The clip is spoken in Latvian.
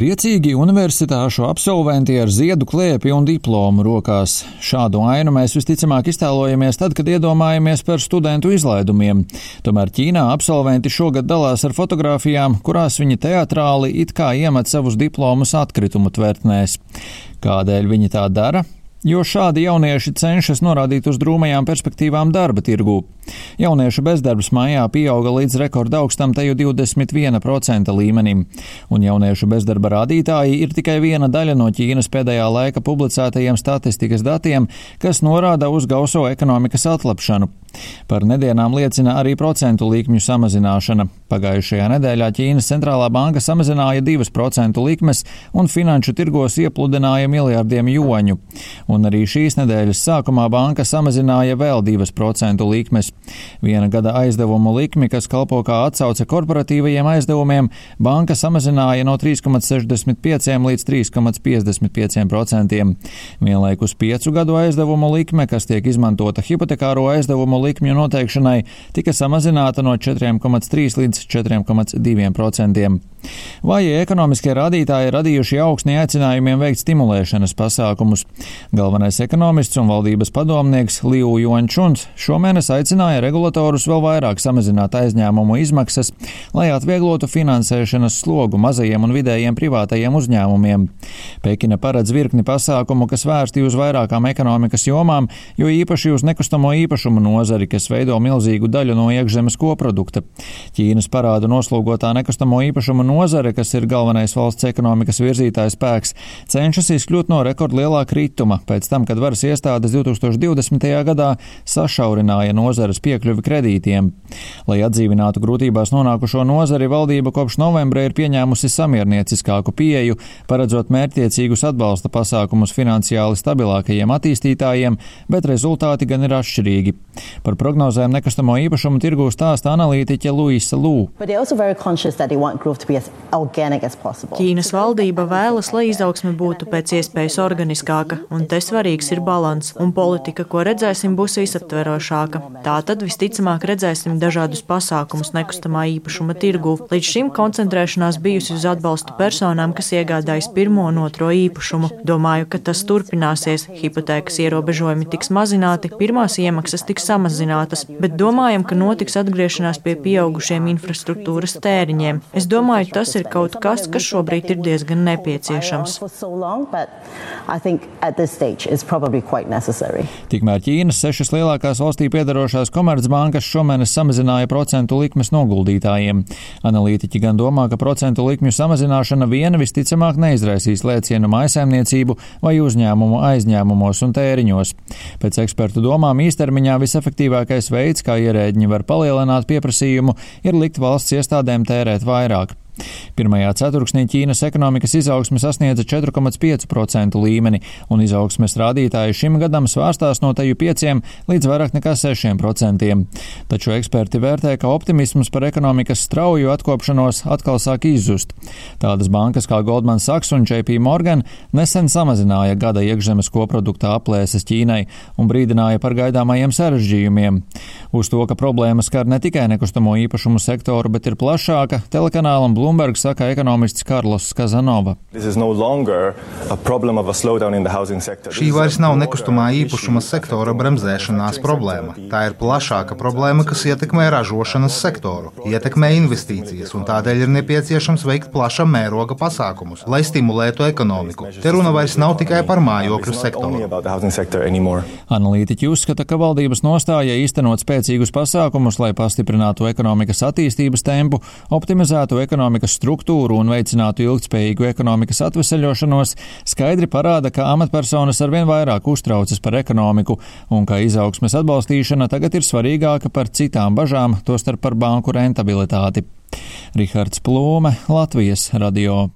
Priecīgi universitāšu absolventi ar ziedu klēpi un diplomu rokās. Šādu ainu mēs visticamāk iztēlojamies tad, kad iedomājamies par studentu izlaidumiem. Tomēr Ķīnā absolventi šogad dalās ar fotografijām, kurās viņi teatrāli it kā iemet savus diplomus atkritumu tvertnēs. Kādēļ viņi tā dara? Jo šādi jaunieši cenšas norādīt uz drūmajām perspektīvām darba tirgū. Jauniešu bezdarbs maijā pieauga līdz rekorda augstam teju 21% līmenim, un jauniešu bezdarba rādītāji ir tikai viena daļa no Ķīnas pēdējā laika publicētajiem statistikas datiem, kas norāda uz gauso ekonomikas atlapšanu. Par nedienām liecina arī procentu likmju samazināšana. Pagājušajā nedēļā Ķīnas centrālā banka samazināja 2% likmes un finanšu tirgos iepludināja miljardiem joņu un arī šīs nedēļas sākumā banka samazināja vēl 2% likmes. Viena gada aizdevumu likmi, kas kalpo kā atsauce korporatīvajiem aizdevumiem, banka samazināja no 3,65 līdz 3,55%. Vienlaikus piecu gadu aizdevumu likme, kas tiek izmantota hipotekāro aizdevumu likmju noteikšanai, tika samazināta no 4,3 līdz 4,2%. Vājie ekonomiskie rādītāji radījuši augsni aicinājumiem veikt stimulēšanas pasākumus. Galvenais ekonomists un valdības padomnieks Liu Jončuns šomēnes aicināja regulatorus vēl vairāk samazināt aizņēmumu izmaksas, lai atvieglotu finansēšanas slogu mazajiem un vidējiem privātajiem uzņēmumiem. Pekina paredz virkni pasākumu, kas vērsti uz vairākām ekonomikas jomām, jo īpaši uz nekustamo īpašumu nozari, kas veido milzīgu daļu no iekšzemes koprodukta. Ķīnas parādu noslogotā nekustamo īpašumu nozare, kas ir galvenais valsts ekonomikas virzītājs spēks, cenšas izkļūt no rekordlielā krituma pēc tam, kad varas iestādes 2020. gadā sašaurināja nozares piekļuvi kredītiem. Lai atdzīvinātu grūtībās nonākušo nozari, valdība kopš novembra ir pieņēmusi samiernieciskāku pieeju, paredzot mērķtiecīgus atbalsta pasākumus finansiāli stabilākajiem attīstītājiem, bet rezultāti gan ir atšķirīgi. Par prognozēm nekustamo īpašumu tirgū stāsta analītiķe Luisa Lū. Ķīnas valdība vēlas, lai izaugsme būtu pēc iespējas organiskāka, un te svarīgs ir balans, un politika, ko redzēsim, būs visaptverošāka. Tātad visticamāk redzēsim dažādus pasākumus nekustamā īpašuma tirgu. Līdz šim koncentrēšanās bijusi uz atbalstu personām, kas iegādājas pirmo un otro īpašumu. Domāju, ka tas turpināsies, hipotēkas ierobežojumi tiks mazināti, pirmās iemaksas tiks samazinātas, bet domājam, ka notiks atgriešanās pie pieaugušiem infrastruktūras tēriņiem. Es domāju, tas ir kaut kas, kas šobrīd ir diezgan nepieciešams. Tikmēr Ķīnas sešas lielākās valstī piedarošās komercbankas šomēnes samazināja procentu likmes noguldītājiem. Analītiķi gan domā, ka procentu likmju samazināšana viena visticamāk neizraisīs lēcienu maisaimniecību vai uzņēmumu aizņēmumos un tēriņos. Pēc ekspertu domām īstermiņā visefektīvākais veids, kā ierēģiņi var palielināt pieprasījumu, ir likt valsts iestādēm tērēt vairāk. Pirmajā ceturksnī Ķīnas ekonomikas izaugsme sasniedza 4,5% līmeni, un izaugsmes rādītāji šim gadam svārstās no teju 5 līdz vairāk nekā 6%. Taču eksperti vērtē, ka optimisms par ekonomikas strauju atkopšanos atkal sāk izzust. Tādas bankas kā Goldman Sachs un JP Morgan nesen samazināja gada iekšzemes koprodukta aplēses Ķīnai un brīdināja par gaidāmajiem sarežģījumiem. Uz to, ka problēma skar ne tikai nekustamo īpašumu sektoru, bet ir plašāka, telekanālam Bloomberg Bloomberg saka ekonomists Karlos Kazanova. Šī vairs nav nekustamā īpašuma sektora bremzēšanās problēma. Tā ir plašāka problēma, kas ietekmē ražošanas sektoru, ietekmē investīcijas, un tādēļ ir nepieciešams veikt plaša mēroga pasākumus, lai stimulētu ekonomiku. Te runa vairs nav tikai par mājokļu sektoru. Analītiķi uzskata, ka valdības nostāja īstenot spēcīgus pasākumus, lai pastiprinātu ekonomikas attīstības tempu, optimizētu ekonomikas ekonomikas struktūru un veicinātu ilgspējīgu ekonomikas atveseļošanos, skaidri parāda, ka amatpersonas arvien vairāk uztraucas par ekonomiku un ka izaugsmes atbalstīšana tagad ir svarīgāka par citām bažām, tostarp par banku rentabilitāti. Rihards Plūme, Latvijas radio.